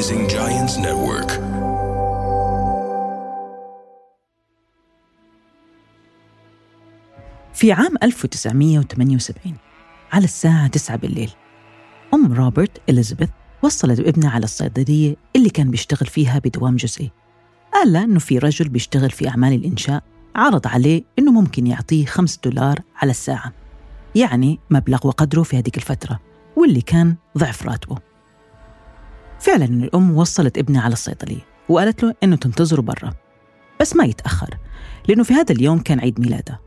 Rising Giants Network. في عام 1978 على الساعة 9 بالليل أم روبرت إليزابيث وصلت ابنها على الصيدلية اللي كان بيشتغل فيها بدوام جزئي قال له إنه في رجل بيشتغل في أعمال الإنشاء عرض عليه إنه ممكن يعطيه 5 دولار على الساعة يعني مبلغ وقدره في هذيك الفترة واللي كان ضعف راتبه فعلا الأم وصلت ابنها على الصيدلية وقالت له إنه تنتظره برا بس ما يتأخر لأنه في هذا اليوم كان عيد ميلاده.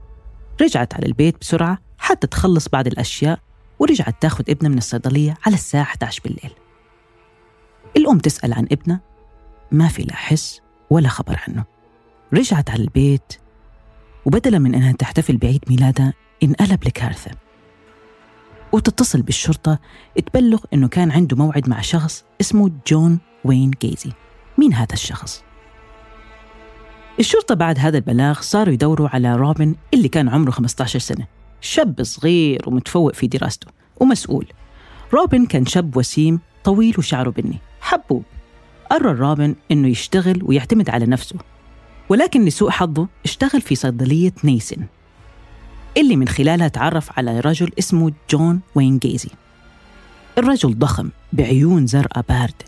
رجعت على البيت بسرعة حتى تخلص بعض الأشياء ورجعت تاخذ ابنها من الصيدلية على الساعة 11 بالليل. الأم تسأل عن ابنها ما في لا حس ولا خبر عنه. رجعت على البيت وبدلا من أنها تحتفل بعيد ميلادها انقلب لكارثة. وتتصل بالشرطة تبلغ أنه كان عنده موعد مع شخص اسمه جون وين جيزي. مين هذا الشخص؟ الشرطة بعد هذا البلاغ صاروا يدوروا على روبن اللي كان عمره 15 سنة. شاب صغير ومتفوق في دراسته ومسؤول. روبن كان شاب وسيم طويل وشعره بني حبوب. قرر روبن إنه يشتغل ويعتمد على نفسه ولكن لسوء حظه اشتغل في صيدلية نيسن. اللي من خلالها تعرف على رجل اسمه جون وين جيزي. الرجل ضخم بعيون زرقاء باردة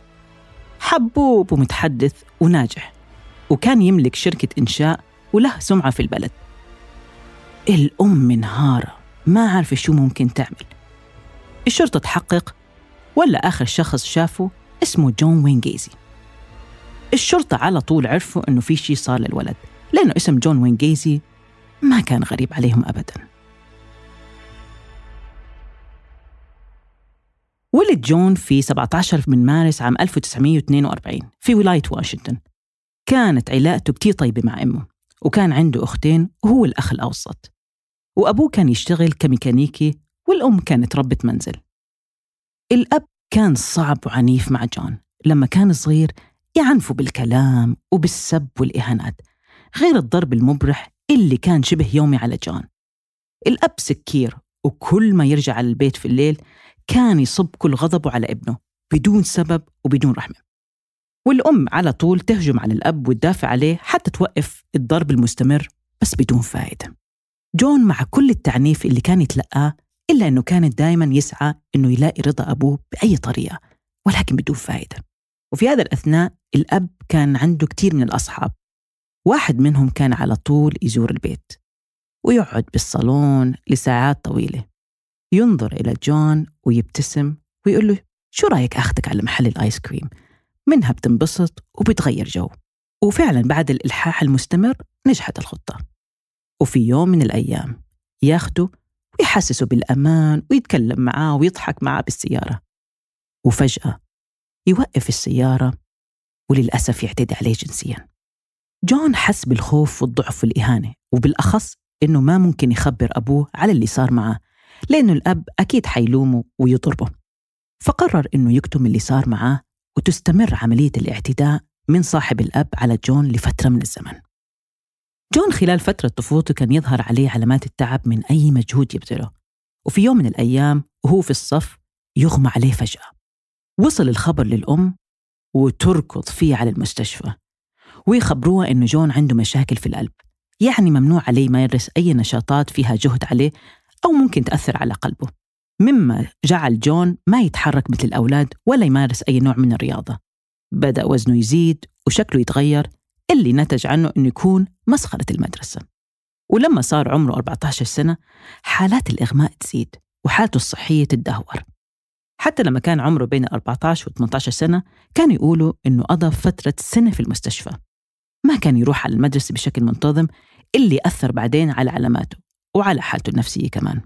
حبوب ومتحدث وناجح وكان يملك شركة إنشاء وله سمعة في البلد. الأم منهارة ما عارفة شو ممكن تعمل. الشرطة تحقق ولا آخر شخص شافه اسمه جون وين جيزي. الشرطة على طول عرفوا إنه في شيء صار للولد لأنه اسم جون وين جيزي ما كان غريب عليهم أبدا. ولد جون في 17 من مارس عام 1942 في ولاية واشنطن. كانت علاقته كتير طيبة مع أمه وكان عنده أختين وهو الأخ الأوسط. وأبوه كان يشتغل كميكانيكي والأم كانت ربة منزل. الأب كان صعب وعنيف مع جون لما كان صغير يعنفه بالكلام وبالسب والإهانات غير الضرب المبرح اللي كان شبه يومي على جون الأب سكير وكل ما يرجع على البيت في الليل كان يصب كل غضبه على ابنه بدون سبب وبدون رحمة. والأم على طول تهجم على الأب وتدافع عليه حتى توقف الضرب المستمر بس بدون فائدة جون مع كل التعنيف اللي كان يتلقاه إلا أنه كان دائما يسعى أنه يلاقي رضا أبوه بأي طريقة ولكن بدون فائدة وفي هذا الأثناء الأب كان عنده كثير من الأصحاب واحد منهم كان على طول يزور البيت ويقعد بالصالون لساعات طويلة. ينظر إلى جون ويبتسم ويقول له شو رأيك أخذك على محل الآيس كريم؟ منها بتنبسط وبتغير جو. وفعلا بعد الإلحاح المستمر نجحت الخطة. وفي يوم من الأيام ياخده ويحسسه بالأمان ويتكلم معاه ويضحك معاه بالسيارة. وفجأة يوقف السيارة وللأسف يعتدي عليه جنسيا. جون حس بالخوف والضعف والإهانة وبالأخص إنه ما ممكن يخبر أبوه على اللي صار معاه لأنه الأب أكيد حيلومه ويضربه فقرر إنه يكتم اللي صار معاه وتستمر عملية الاعتداء من صاحب الأب على جون لفترة من الزمن. جون خلال فترة طفولته كان يظهر عليه علامات التعب من أي مجهود يبذله وفي يوم من الأيام وهو في الصف يغمى عليه فجأة. وصل الخبر للأم وتركض فيه على المستشفى. ويخبروها إنه جون عنده مشاكل في القلب. يعني ممنوع عليه يمارس أي نشاطات فيها جهد عليه أو ممكن تأثر على قلبه. مما جعل جون ما يتحرك مثل الأولاد ولا يمارس أي نوع من الرياضة. بدأ وزنه يزيد وشكله يتغير اللي نتج عنه أنه يكون مسخرة المدرسة. ولما صار عمره 14 سنة حالات الإغماء تزيد وحالته الصحية تتدهور. حتى لما كان عمره بين 14 و 18 سنة كانوا يقولوا إنه قضى فترة سنة في المستشفى. ما كان يروح على المدرسة بشكل منتظم اللي أثر بعدين على علاماته وعلى حالته النفسية كمان.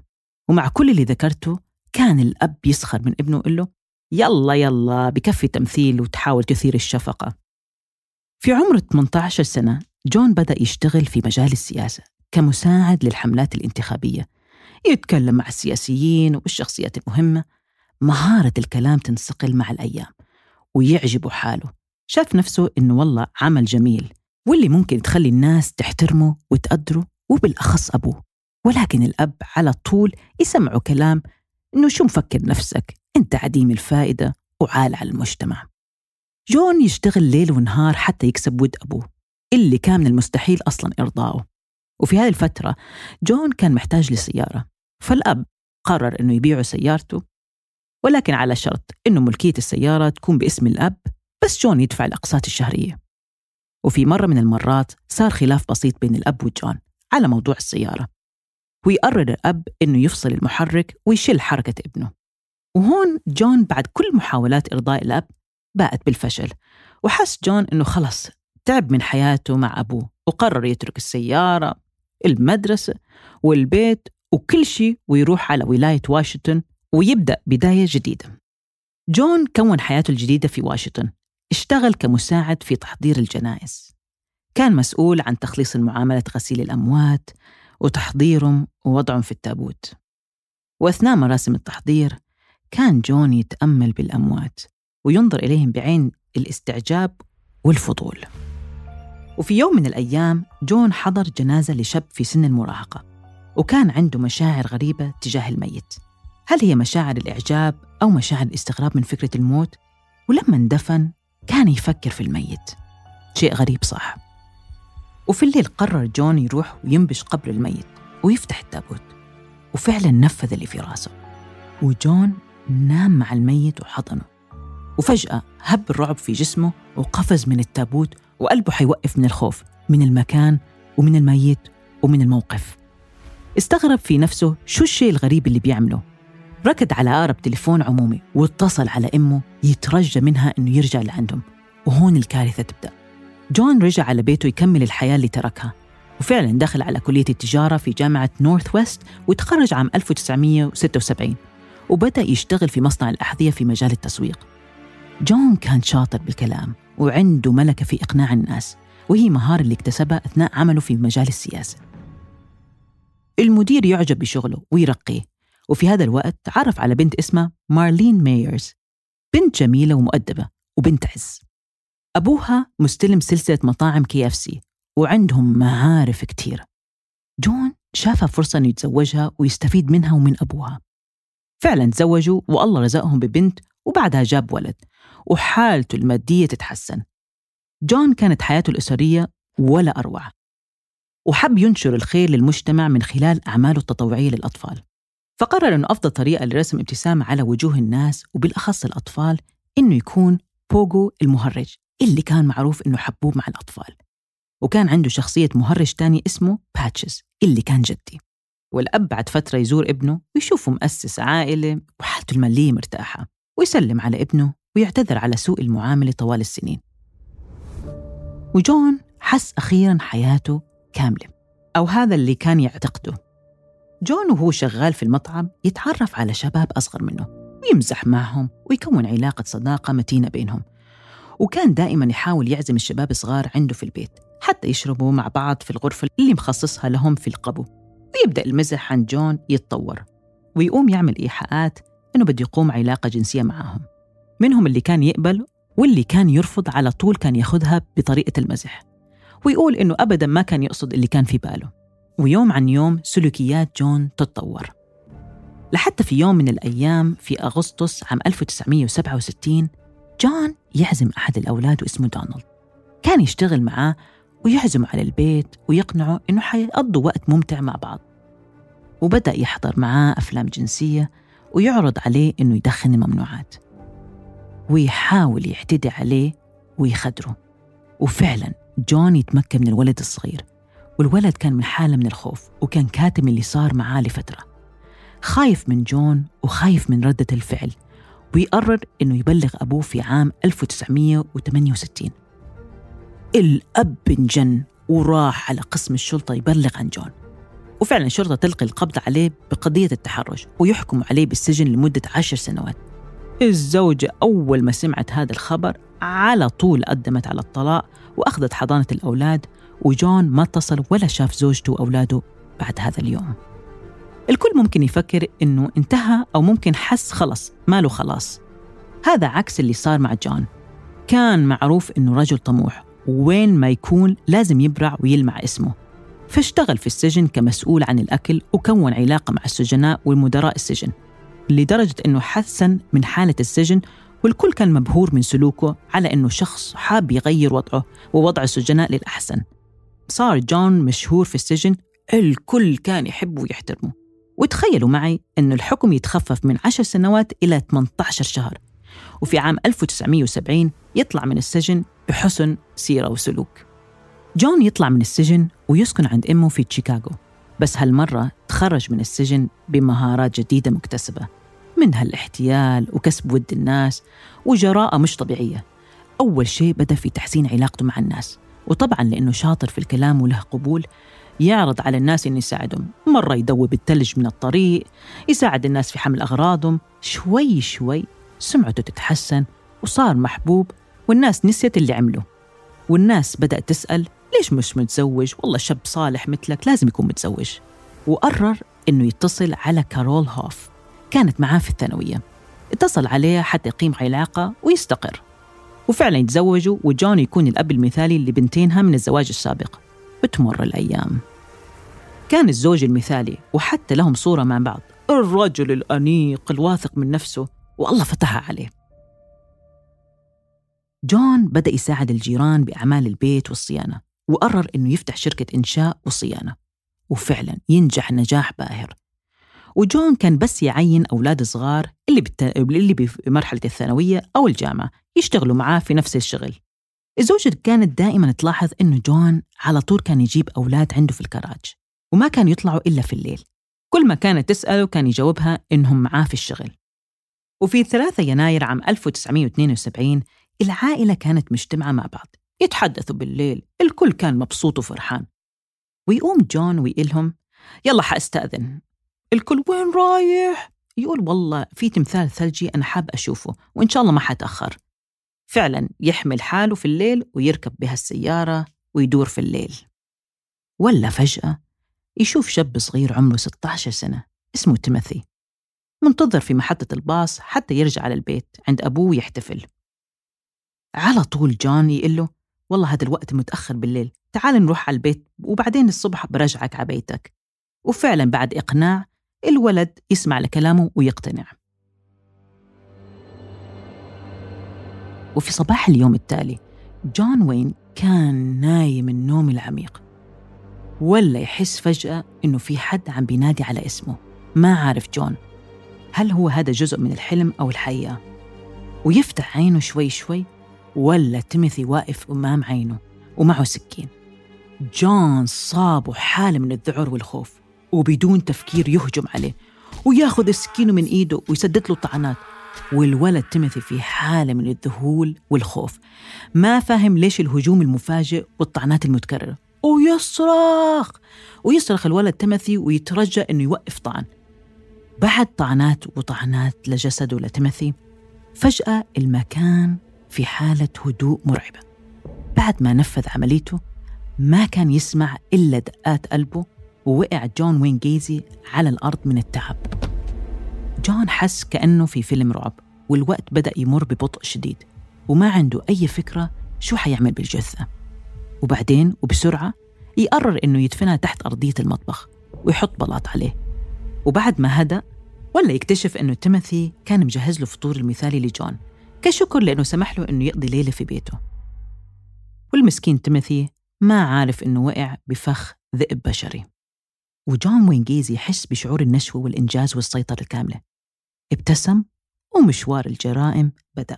ومع كل اللي ذكرته كان الأب يسخر من ابنه ويقول له يلا يلا بكفي تمثيل وتحاول تثير الشفقة. في عمر 18 سنة جون بدأ يشتغل في مجال السياسة كمساعد للحملات الانتخابية. يتكلم مع السياسيين والشخصيات المهمة. مهارة الكلام تنصقل مع الأيام ويعجبه حاله. شاف نفسه إنه والله عمل جميل. واللي ممكن تخلي الناس تحترمه وتقدره وبالأخص أبوه. ولكن الأب على طول يسمعه كلام إنه شو مفكر نفسك؟ أنت عديم الفائدة وعال على المجتمع. جون يشتغل ليل ونهار حتى يكسب ود أبوه اللي كان من المستحيل أصلا إرضاؤه. وفي هذه الفترة جون كان محتاج لسيارة فالأب قرر أنه يبيع سيارته ولكن على شرط أنه ملكية السيارة تكون باسم الأب بس جون يدفع الأقساط الشهرية. وفي مرة من المرات صار خلاف بسيط بين الأب وجون على موضوع السيارة. ويقرر الأب أنه يفصل المحرك ويشل حركة ابنه. وهون جون بعد كل محاولات إرضاء الأب باءت بالفشل. وحس جون أنه خلص تعب من حياته مع أبوه وقرر يترك السيارة المدرسة والبيت وكل شيء ويروح على ولاية واشنطن ويبدأ بداية جديدة. جون كون حياته الجديدة في واشنطن. اشتغل كمساعد في تحضير الجنائز. كان مسؤول عن تخليص المعاملة غسيل الأموات وتحضيرهم ووضعهم في التابوت. وأثناء مراسم التحضير كان جون يتأمل بالأموات وينظر إليهم بعين الاستعجاب والفضول. وفي يوم من الأيام جون حضر جنازة لشاب في سن المراهقة وكان عنده مشاعر غريبة تجاه الميت. هل هي مشاعر الإعجاب أو مشاعر الاستغراب من فكرة الموت؟ ولما اندفن كان يفكر في الميت. شيء غريب صح. وفي الليل قرر جون يروح وينبش قبر الميت ويفتح التابوت. وفعلا نفذ اللي في راسه. وجون نام مع الميت وحضنه. وفجأة هب الرعب في جسمه وقفز من التابوت وقلبه حيوقف من الخوف من المكان ومن الميت ومن الموقف. استغرب في نفسه شو الشيء الغريب اللي بيعمله. ركض على أقرب تليفون عمومي واتصل على أمه يترجى منها أنه يرجع لعندهم وهون الكارثة تبدأ. جون رجع على بيته يكمل الحياة اللي تركها وفعلا دخل على كلية التجارة في جامعة نورث ويست وتخرج عام 1976 وبدأ يشتغل في مصنع الأحذية في مجال التسويق. جون كان شاطر بالكلام وعنده ملكة في إقناع الناس وهي مهارة اللي اكتسبها أثناء عمله في مجال السياسة. المدير يعجب بشغله ويرقيه وفي هذا الوقت تعرف على بنت اسمها مارلين مايرز بنت جميلة ومؤدبة وبنت عز. أبوها مستلم سلسلة مطاعم KFC وعندهم معارف كتير جون شافها فرصة أنه يتزوجها ويستفيد منها ومن أبوها. فعلا تزوجوا والله رزقهم ببنت وبعدها جاب ولد وحالته المادية تتحسن. جون كانت حياته الأسرية ولا أروع. وحب ينشر الخير للمجتمع من خلال أعماله التطوعية للأطفال. فقرر أنه أفضل طريقة لرسم ابتسامة على وجوه الناس وبالأخص الأطفال إنه يكون بوغو المهرج اللي كان معروف إنه حبوب مع الأطفال. وكان عنده شخصية مهرج تاني اسمه باتشز اللي كان جدي. والأب بعد فترة يزور ابنه ويشوفه مؤسس عائلة وحالته المالية مرتاحة ويسلم على ابنه ويعتذر على سوء المعاملة طوال السنين. وجون حس أخيرا حياته كاملة أو هذا اللي كان يعتقده. جون وهو شغال في المطعم يتعرف على شباب أصغر منه ويمزح معهم ويكون علاقة صداقة متينة بينهم. وكان دائما يحاول يعزم الشباب الصغار عنده في البيت حتى يشربوا مع بعض في الغرفة اللي مخصصها لهم في القبو. ويبدأ المزح عن جون يتطور ويقوم يعمل إيحاءات إنه بده يقوم علاقة جنسية معاهم منهم اللي كان يقبل واللي كان يرفض على طول كان ياخذها بطريقة المزح. ويقول إنه أبدا ما كان يقصد اللي كان في باله. ويوم عن يوم سلوكيات جون تتطور. لحتى في يوم من الأيام في أغسطس عام 1967 جون يعزم أحد الأولاد واسمه دونالد. كان يشتغل معاه ويعزم على البيت ويقنعه إنه حيقضوا وقت ممتع مع بعض. وبدأ يحضر معاه أفلام جنسية ويعرض عليه إنه يدخن الممنوعات. ويحاول يعتدي عليه ويخدره. وفعلا جون يتمكن من الولد الصغير. والولد كان من حالة من الخوف وكان كاتم اللي صار معاه لفترة. خايف من جون وخايف من ردة الفعل ويقرر إنه يبلغ أبوه في عام 1968 الأب انجن وراح على قسم الشرطة يبلغ عن جون. وفعلا الشرطة تلقي القبض عليه بقضية التحرش ويحكم عليه بالسجن لمدة عشر سنوات. الزوجة أول ما سمعت هذا الخبر على طول قدمت على الطلاق وأخذت حضانة الأولاد وجون ما اتصل ولا شاف زوجته وأولاده بعد هذا اليوم. الكل ممكن يفكر إنه انتهى أو ممكن حس خلص ماله خلاص. هذا عكس اللي صار مع جون. كان معروف إنه رجل طموح وين ما يكون لازم يبرع ويلمع اسمه. فاشتغل في السجن كمسؤول عن الأكل وكون علاقة مع السجناء والمدراء السجن لدرجة أنه حسن من حالة السجن والكل كان مبهور من سلوكه على أنه شخص حاب يغير وضعه ووضع السجناء للأحسن. صار جون مشهور في السجن الكل كان يحبه ويحترمه. وتخيلوا معي أن الحكم يتخفف من 10 سنوات إلى 18 شهر. وفي عام 1970 يطلع من السجن بحسن سيرة وسلوك. جون يطلع من السجن ويسكن عند أمه في شيكاغو بس هالمرة تخرج من السجن بمهارات جديدة مكتسبة. منها الاحتيال وكسب ود الناس وجراءة مش طبيعية. أول شيء بدأ في تحسين علاقته مع الناس. وطبعا لأنه شاطر في الكلام وله قبول يعرض على الناس إنه يساعدهم مرة يدوب التلج من الطريق يساعد الناس في حمل أغراضهم شوي شوي سمعته تتحسن وصار محبوب والناس نسيت اللي عمله. والناس بدأت تسأل ليش مش متزوج؟ والله شاب صالح مثلك لازم يكون متزوج. وقرر إنه يتصل على كارول هوف كانت معاه في الثانوية. اتصل عليها حتى يقيم علاقة ويستقر. وفعلا يتزوجوا وجون يكون الأب المثالي لبنتينها من الزواج السابق. بتمر الأيام. كان الزوج المثالي وحتى لهم صورة مع بعض. الرجل الأنيق الواثق من نفسه والله فتحها عليه. جون بدأ يساعد الجيران بأعمال البيت والصيانة وقرر إنه يفتح شركة إنشاء وصيانة. وفعلا ينجح نجاح باهر. وجون كان بس يعين أولاد صغار اللي, بت... اللي بمرحلة الثانوية أو الجامعة يشتغلوا معاه في نفس الشغل. الزوجة كانت دائما تلاحظ إنه جون على طول كان يجيب أولاد عنده في الكراج وما كان يطلعوا إلا في الليل. كل ما كانت تسأله كان يجاوبها إنهم معاه في الشغل. وفي 3 يناير عام 1972 العائلة كانت مجتمعة مع بعض يتحدثوا بالليل الكل كان مبسوط وفرحان. ويقوم جون ويقلهم يلا حأستأذن الكل وين رايح؟ يقول والله في تمثال ثلجي أنا حاب أشوفه وإن شاء الله ما حتأخر. فعلا يحمل حاله في الليل ويركب بها السيارة ويدور في الليل. ولا فجأة يشوف شاب صغير عمره 16 سنة اسمه تيموثي. منتظر في محطة الباص حتى يرجع على البيت عند أبوه يحتفل. على طول جون يقول له والله هذا الوقت متأخر بالليل تعال نروح على البيت وبعدين الصبح برجعك على بيتك. وفعلا بعد إقناع الولد يسمع لكلامه ويقتنع. وفي صباح اليوم التالي جون وين كان نايم النوم العميق ولا يحس فجأة إنه في حد عم بينادي على اسمه. ما عارف جون هل هو هذا جزء من الحلم أو الحقيقة ويفتح عينه شوي شوي ولا تيموثي واقف أمام عينه ومعه سكين. جون صابه حالة من الذعر والخوف. وبدون تفكير يهجم عليه وياخذ السكين من إيده ويسدد له الطعنات. والولد تيموثي في حالة من الذهول والخوف ما فاهم ليش الهجوم المفاجئ والطعنات المتكررة. ويصرخ! ويصرخ الولد تيموثي ويترجى إنه يوقف طعن. بعد طعنات وطعنات لجسده لتيموثي فجأة المكان في حالة هدوء مرعبة. بعد ما نفذ عمليته ما كان يسمع إلا دقات قلبه ووقع جون واين جيسي على الأرض من التعب. جون حس كأنه في فيلم رعب والوقت بدأ يمر ببطء شديد وما عنده أي فكرة شو حيعمل بالجثة. وبعدين وبسرعة يقرر إنه يدفنها تحت أرضية المطبخ ويحط بلاط عليه. وبعد ما هدأ ولا يكتشف إنه تيموثي كان مجهز له فطور المثالي لجون كشكر لأنه سمح له إنه يقضي ليلة في بيته. والمسكين تيموثي ما عارف إنه وقع بفخ ذئب بشري. وجون وينجيز يحس بشعور النشوة والإنجاز والسيطرة الكاملة. ابتسم ومشوار الجرائم بدأ.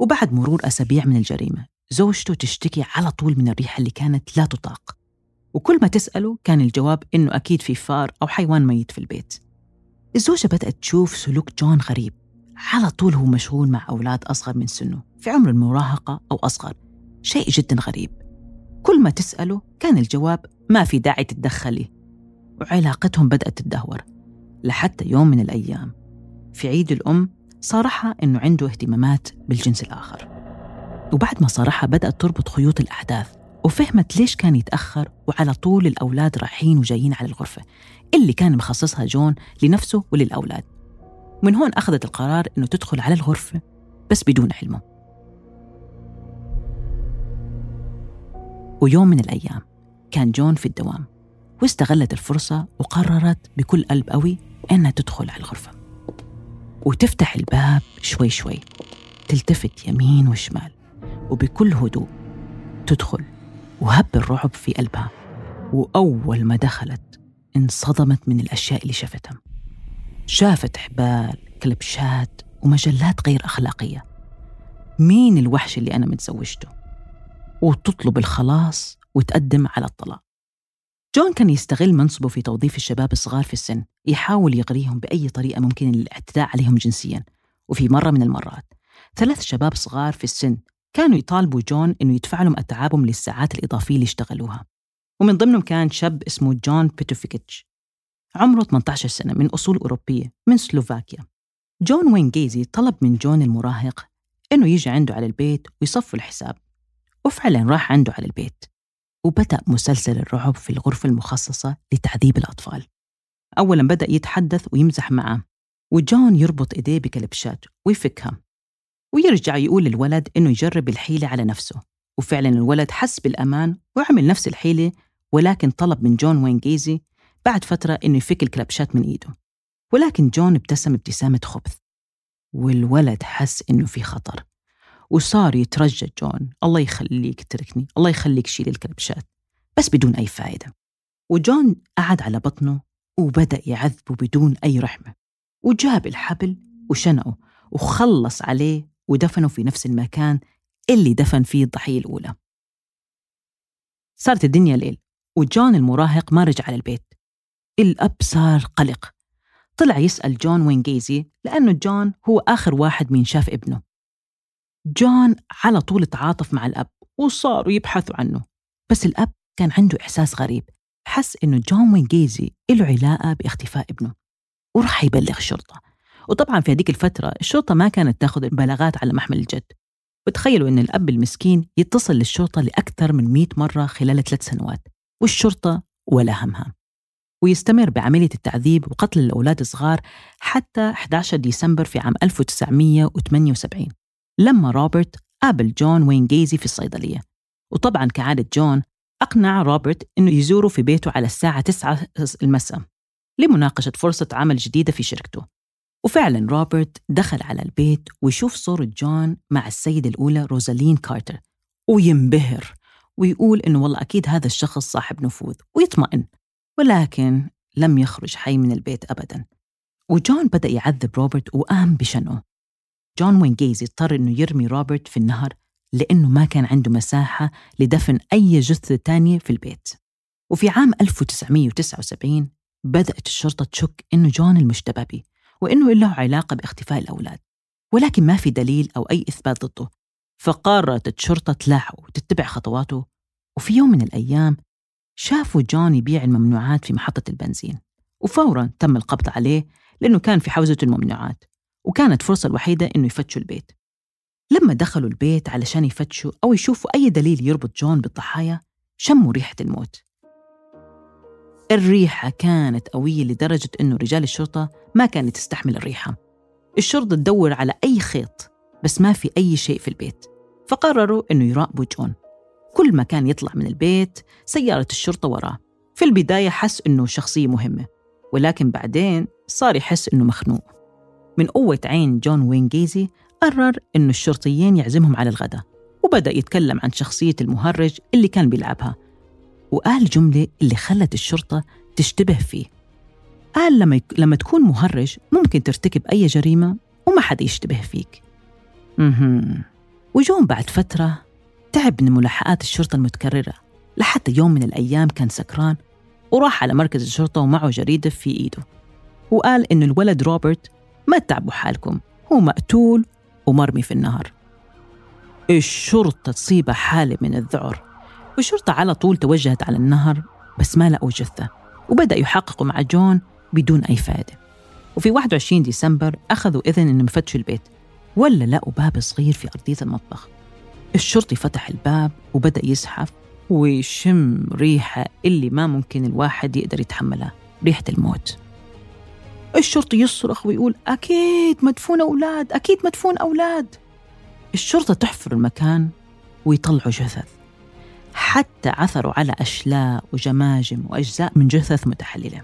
وبعد مرور أسابيع من الجريمة زوجته تشتكي على طول من الريحة اللي كانت لا تطاق. وكل ما تسأله كان الجواب إنه أكيد في فار أو حيوان ميت في البيت. الزوجة بدأت تشوف سلوك جون غريب. على طول هو مشغول مع أولاد أصغر من سنه في عمر المراهقة أو أصغر. شيء جدا غريب. كل ما تسأله كان الجواب ما في داعي تتدخلي. وعلاقتهم بدأت تتدهور لحتى يوم من الأيام في عيد الأم صارحها إنه عنده اهتمامات بالجنس الآخر. وبعد ما صارحها بدأت تربط خيوط الأحداث وفهمت ليش كان يتأخر وعلى طول الأولاد رايحين وجايين على الغرفة اللي كان مخصصها جون لنفسه وللأولاد. ومن هون أخذت القرار إنه تدخل على الغرفة بس بدون علمه. ويوم من الأيام كان جون في الدوام. واستغلت الفرصة وقررت بكل قلب قوي إنها تدخل على الغرفة. وتفتح الباب شوي شوي. تلتفت يمين وشمال. وبكل هدوء تدخل وهب الرعب في قلبها. وأول ما دخلت انصدمت من الأشياء اللي شافتها. شافت حبال كلبشات ومجلات غير أخلاقية. مين الوحش اللي أنا متزوجته؟ وتطلب الخلاص وتقدم على الطلاق. جون كان يستغل منصبه في توظيف الشباب الصغار في السن يحاول يغريهم بأي طريقة ممكن للاعتداء عليهم جنسيا وفي مرة من المرات ثلاث شباب صغار في السن كانوا يطالبوا جون إنه يدفع لهم أتعابهم للساعات الإضافية اللي اشتغلوها ومن ضمنهم كان شاب اسمه جون بيتوفيكيتش. عمره 18 سنة من أصول أوروبية من سلوفاكيا. جون وين جيزي طلب من جون المراهق إنه يجي عنده على البيت ويصفوا الحساب وفعلا راح عنده على البيت. وبدأ مسلسل الرعب في الغرفة المخصصة لتعذيب الأطفال. أولا بدأ يتحدث ويمزح معه وجون يربط إيديه بكلبشات ويفكها ويرجع يقول للولد إنه يجرب الحيلة على نفسه. وفعلا الولد حس بالأمان وعمل نفس الحيلة ولكن طلب من جون وين جيزي بعد فترة إنه يفك الكلبشات من إيده. ولكن جون ابتسم ابتسامة خبث والولد حس إنه في خطر. وصار يترجى جون. الله يخليك تركني الله يخليك شيل الكلبشات بس بدون أي فائدة وجون قعد على بطنه وبدأ يعذبه بدون أي رحمة. وجاب الحبل وشنقه وخلص عليه ودفنه في نفس المكان اللي دفن فيه الضحية الأولى. صارت الدنيا ليل وجون المراهق ما رجع على البيت. الأب صار قلق. طلع يسأل جون واين جيسي لأنه جون هو آخر واحد من شاف ابنه. جون على طول تعاطف مع الأب وصاروا يبحثوا عنه بس الأب كان عنده إحساس غريب حس إنه جون واين جيسي له علاقة باختفاء ابنه وراح يبلغ الشرطة. وطبعا في هذيك الفترة الشرطة ما كانت تاخذ البلاغات على محمل الجد. وتخيلوا إن الأب المسكين يتصل للشرطة لأكثر من 100 مرة خلال ثلاث سنوات والشرطة ولا همها. ويستمر بعملية التعذيب وقتل الأولاد الصغار حتى 11 ديسمبر في عام 1978 لما روبرت قابل جون وين جيزي في الصيدلية. وطبعا كعادة جون أقنع روبرت أنه يزوره في بيته على الساعة 9 المساء لمناقشة فرصة عمل جديدة في شركته. وفعلا روبرت دخل على البيت ويشوف صورة جون مع السيدة الأولى روزالين كارتر وينبهر ويقول إنه والله أكيد هذا الشخص صاحب نفوذ ويطمئن ولكن لم يخرج حي من البيت أبدا. وجون بدأ يعذب روبرت وقام بشنقه جون واين جيسي اضطر إنه يرمي روبرت في النهر لأنه ما كان عنده مساحة لدفن أي جثة تانية في البيت. وفي عام 1979 بدأت الشرطة تشك إنه جون المشتبه به وإنه له علاقة باختفاء الأولاد ولكن ما في دليل أو أي إثبات ضده. فقررت الشرطة تلاحقه وتتبع خطواته وفي يوم من الأيام شافوا جون يبيع الممنوعات في محطة البنزين وفورا تم القبض عليه لأنه كان في حوزة الممنوعات. وكانت فرصة الوحيدة إنه يفتشوا البيت. لما دخلوا البيت علشان يفتشوا أو يشوفوا أي دليل يربط جون بالضحايا شموا ريحة الموت. الريحة كانت قوية لدرجة إنه رجال الشرطة ما كانت تستحمل الريحة. الشرطة تدور على أي خيط بس ما في أي شيء في البيت. فقرروا إنه يراقبوا جون. كل ما كان يطلع من البيت سيارة الشرطة وراه. في البداية حس إنه شخصية مهمة ولكن بعدين صار يحس إنه مخنوق. من قوة عين جون وين جيزي قرر إنه الشرطيين يعزمهم على الغداء وبدأ يتكلم عن شخصية المهرج اللي كان بيلعبها وقال جملة اللي خلت الشرطة تشتبه فيه. قال لما, يك... لما تكون مهرج ممكن ترتكب أي جريمة وما حدا يشتبه فيك. مهم. وجون بعد فترة تعب من ملاحقات الشرطة المتكررة لحتى يوم من الأيام كان سكران وراح على مركز الشرطة ومعه جريدة في إيده. وقال إنه الولد روبرت ما تعبوا حالكم هو مقتول ومرمي في النهر. الشرطة تصيبها حالة من الذعر والشرطة على طول توجهت على النهر بس ما لقوا جثة وبدأ يحققوا مع جون بدون أي فائدة وفي 21 ديسمبر أخذوا إذن إنهم يفتشوا البيت ولا لقوا باب صغير في أرضية المطبخ. الشرطي فتح الباب وبدأ يزحف ويشم ريحة اللي ما ممكن الواحد يقدر يتحملها ريحة الموت. الشرطي يصرخ ويقول أكيد مدفون أولاد أكيد مدفون أولاد. الشرطة تحفر المكان ويطلعوا جثث. حتى عثروا على أشلاء وجماجم وأجزاء من جثث متحللة.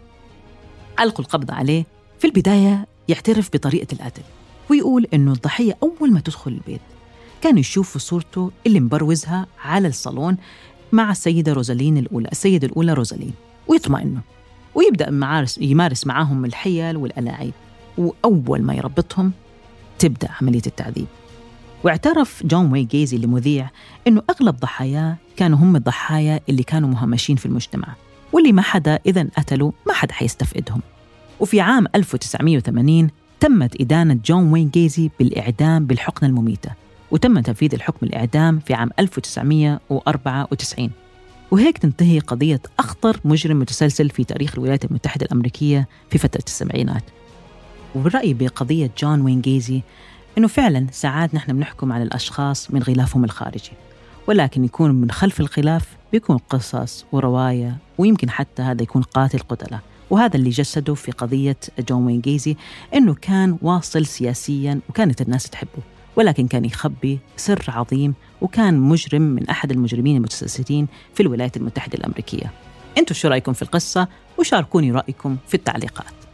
علقوا القبض عليه. في البداية يعترف بطريقة القتل. ويقول إنه الضحية أول ما تدخل البيت كان يشوف صورته اللي مبروزها على الصالون مع السيدة روزالين الأولى السيدة الأولى روزالين ويطمئنوا. ويبدأ ممارس يمارس معاهم الحيل والألاعيب. وأول ما يربطهم تبدأ عملية التعذيب. واعترف جون واين جيسي لمذيع أنه أغلب ضحاياه كانوا هم الضحايا اللي كانوا مهمشين في المجتمع واللي ما حدا إذا قتلوا ما حدا حيستفقدهم. وفي عام 1980 تمت إدانة جون واين جيسي بالإعدام بالحقنة المميتة وتم تنفيذ الحكم الإعدام في عام 1994 وهيك تنتهي قضية أخطر مجرم متسلسل في تاريخ الولايات المتحدة الأمريكية في فترة السبعينات. وبرأيي بقضية جون وين جيزي إنه فعلا ساعات نحن بنحكم على الأشخاص من غلافهم الخارجي ولكن يكون من خلف الغلاف بيكون قصص ورواية ويمكن حتى هذا يكون قاتل قتلة. وهذا اللي جسده في قضية جون وين جيزي إنه كان واصل سياسيا وكانت الناس تحبه. ولكن كان يخبي سر عظيم وكان مجرم من أحد المجرمين المتسلسلين في الولايات المتحدة الأمريكية. أنتوا شو رأيكم في القصة؟ وشاركوني رأيكم في التعليقات.